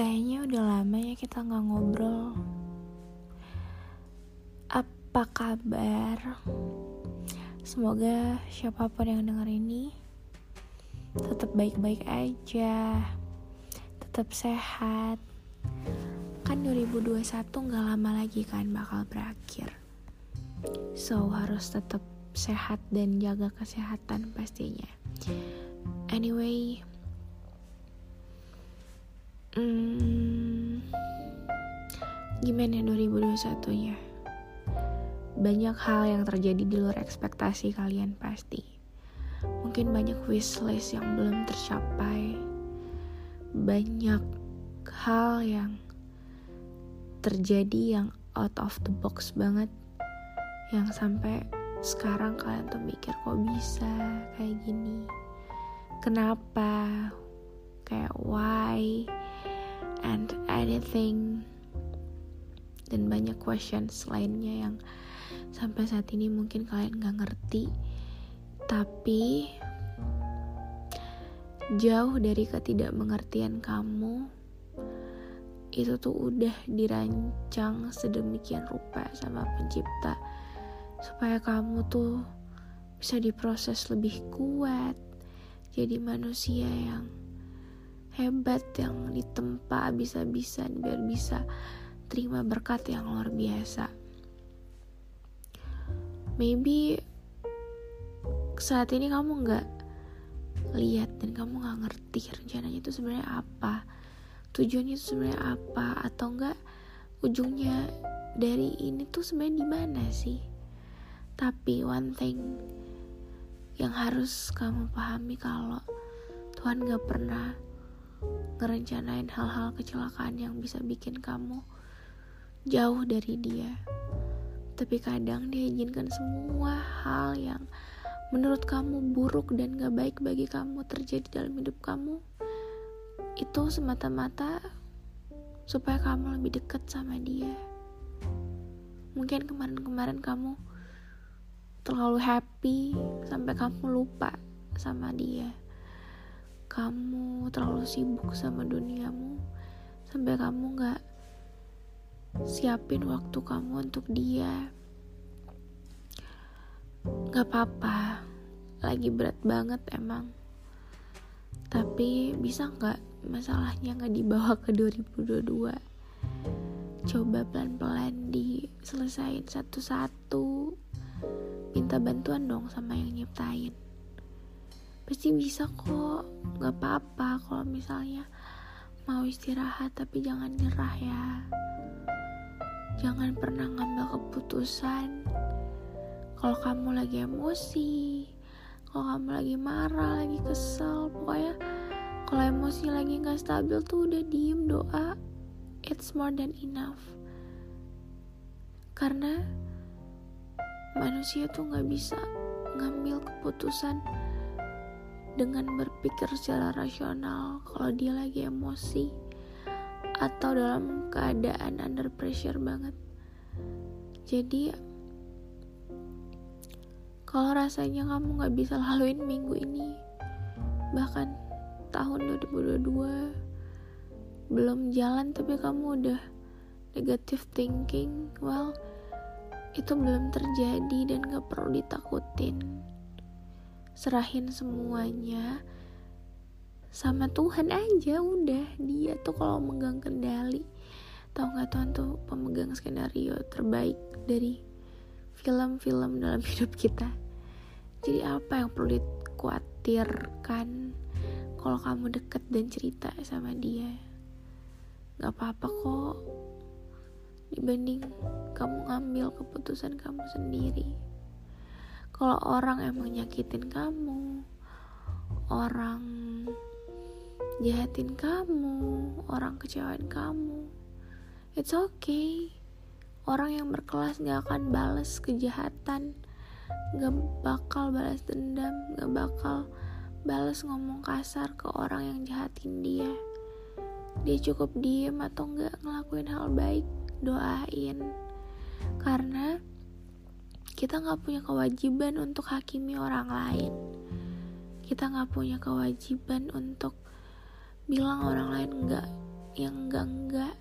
Kayaknya udah lama ya kita nggak ngobrol. Apa kabar? Semoga siapa pun yang denger ini tetap baik-baik aja, tetap sehat. Kan 2021 nggak lama lagi kan bakal berakhir. So harus tetap sehat dan jaga kesehatan pastinya. Anyway, Hmm, gimana 2021 nya? Banyak hal yang terjadi di luar ekspektasi kalian pasti. Mungkin banyak wishlist yang belum tercapai. Banyak hal yang terjadi yang out of the box banget. Yang sampai sekarang kalian tuh mikir kok bisa kayak gini. Kenapa? Kayak why? And anything dan banyak questions lainnya yang sampai saat ini mungkin kalian gak ngerti. Tapi jauh dari ketidakmengertian kamu itu tuh udah dirancang sedemikian rupa sama pencipta supaya kamu tuh bisa diproses lebih kuat jadi manusia yang hebat yang ditempa bisa-bisan biar bisa terima berkat yang luar biasa. Maybe saat ini kamu nggak lihat dan kamu nggak ngerti rencananya itu sebenarnya apa, tujuannya itu sebenarnya apa atau enggak ujungnya dari ini tuh sebenarnya di mana sih? Tapi one thing yang harus kamu pahami kalau Tuhan gak pernah ngerencanain hal-hal kecelakaan yang bisa bikin kamu jauh dari dia. Tapi kadang dia izinkan semua hal yang menurut kamu buruk dan gak baik bagi kamu terjadi dalam hidup kamu. Itu semata-mata supaya kamu lebih dekat sama dia. Mungkin kemarin-kemarin kamu terlalu happy sampai kamu lupa sama dia kamu terlalu sibuk sama duniamu sampai kamu gak siapin waktu kamu untuk dia. Gak apa-apa lagi berat banget emang. Tapi bisa gak masalahnya gak dibawa ke 2022 coba pelan-pelan diselesain satu-satu. Minta bantuan dong sama yang nyiptain pasti bisa kok. Gak apa-apa kalau misalnya mau istirahat tapi jangan nyerah ya. Jangan pernah ngambil keputusan kalau kamu lagi emosi kalau kamu lagi marah lagi kesel. Pokoknya kalau emosi lagi nggak stabil tuh udah diem doa. It's more than enough. Karena manusia tuh nggak bisa ngambil keputusan dengan berpikir secara rasional kalau dia lagi emosi atau dalam keadaan under pressure banget. Jadi kalau rasanya kamu gak bisa laluin minggu ini bahkan tahun 2022 belum jalan tapi kamu udah negative thinking well itu belum terjadi dan gak perlu ditakutin serahin semuanya sama Tuhan aja udah. Dia tuh kalau megang kendali tau nggak Tuhan tuh pemegang skenario terbaik dari film-film dalam hidup kita? Jadi apa yang perlu dikhawatirkan kalau kamu deket dan cerita sama dia? Nggak apa-apa kok. Dibanding kamu ngambil keputusan kamu sendiri. Kalau orang emang nyakitin kamu, orang jahatin kamu, orang kecewain kamu, it's okay. Orang yang berkelas gak akan balas kejahatan, gak bakal balas dendam, gak bakal balas ngomong kasar ke orang yang jahatin dia. Dia cukup diem atau gak ngelakuin hal baik, doain. Karena kita nggak punya kewajiban untuk hakimi orang lain. Kita nggak punya kewajiban untuk bilang orang lain enggak yang enggak enggak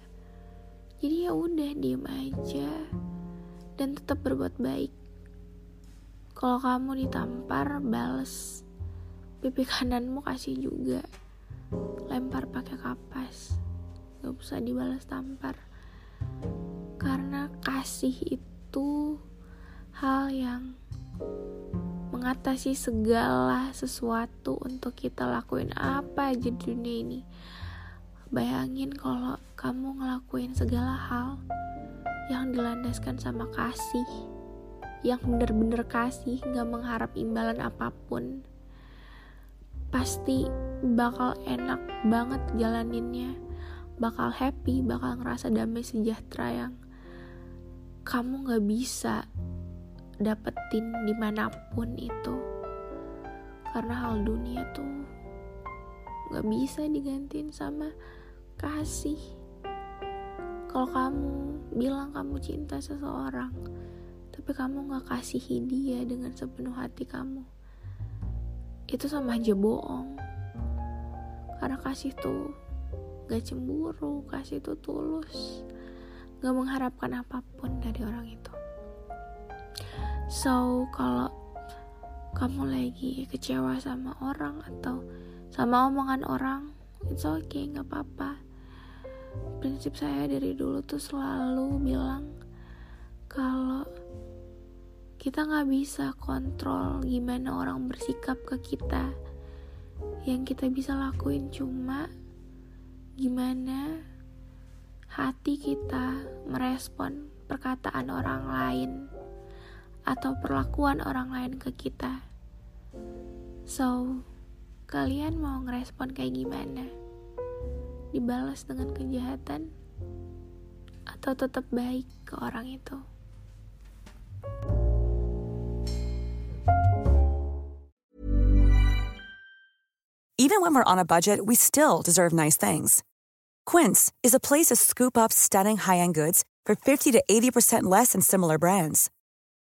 jadi ya udah diem aja dan tetap berbuat baik. Kalau kamu ditampar bales. Pipi kananmu kasih juga. Lempar pakai kapas. Gak usah dibalas tampar. Karena kasih itu hal yang mengatasi segala sesuatu untuk kita lakuin apa aja di dunia ini. Bayangin kalau kamu ngelakuin segala hal yang dilandaskan sama kasih, yang bener-bener kasih, gak mengharap imbalan apa pun. Pasti bakal enak banget jalaninnya, bakal happy, bakal ngerasa damai sejahtera yang kamu gak bisa dapetin di mana pun itu. Karena hal dunia tuh gak bisa digantiin sama kasih. Kalau kamu bilang kamu cinta seseorang tapi kamu gak kasihi dia dengan sepenuh hati kamu itu sama aja bohong. Karena kasih tuh gak cemburu kasih tuh tulus. Gak mengharapkan apa pun dari orang itu So, kalau kamu lagi kecewa sama orang atau sama omongan orang, it's okay, nggak apa-apa. Prinsip saya dari dulu tuh selalu bilang kalau kita nggak bisa kontrol gimana orang bersikap ke kita. Yang kita bisa lakuin cuma gimana hati kita merespon perkataan orang lain atau perlakuan orang lain ke kita. So, kalian mau ngerespon kayak gimana? Dibalas dengan kejahatan atau tetap baik ke orang itu? Even when we're on a budget, we still deserve nice things. Quince is a place to scoop up stunning high-end goods for 50 to 80% less than similar brands.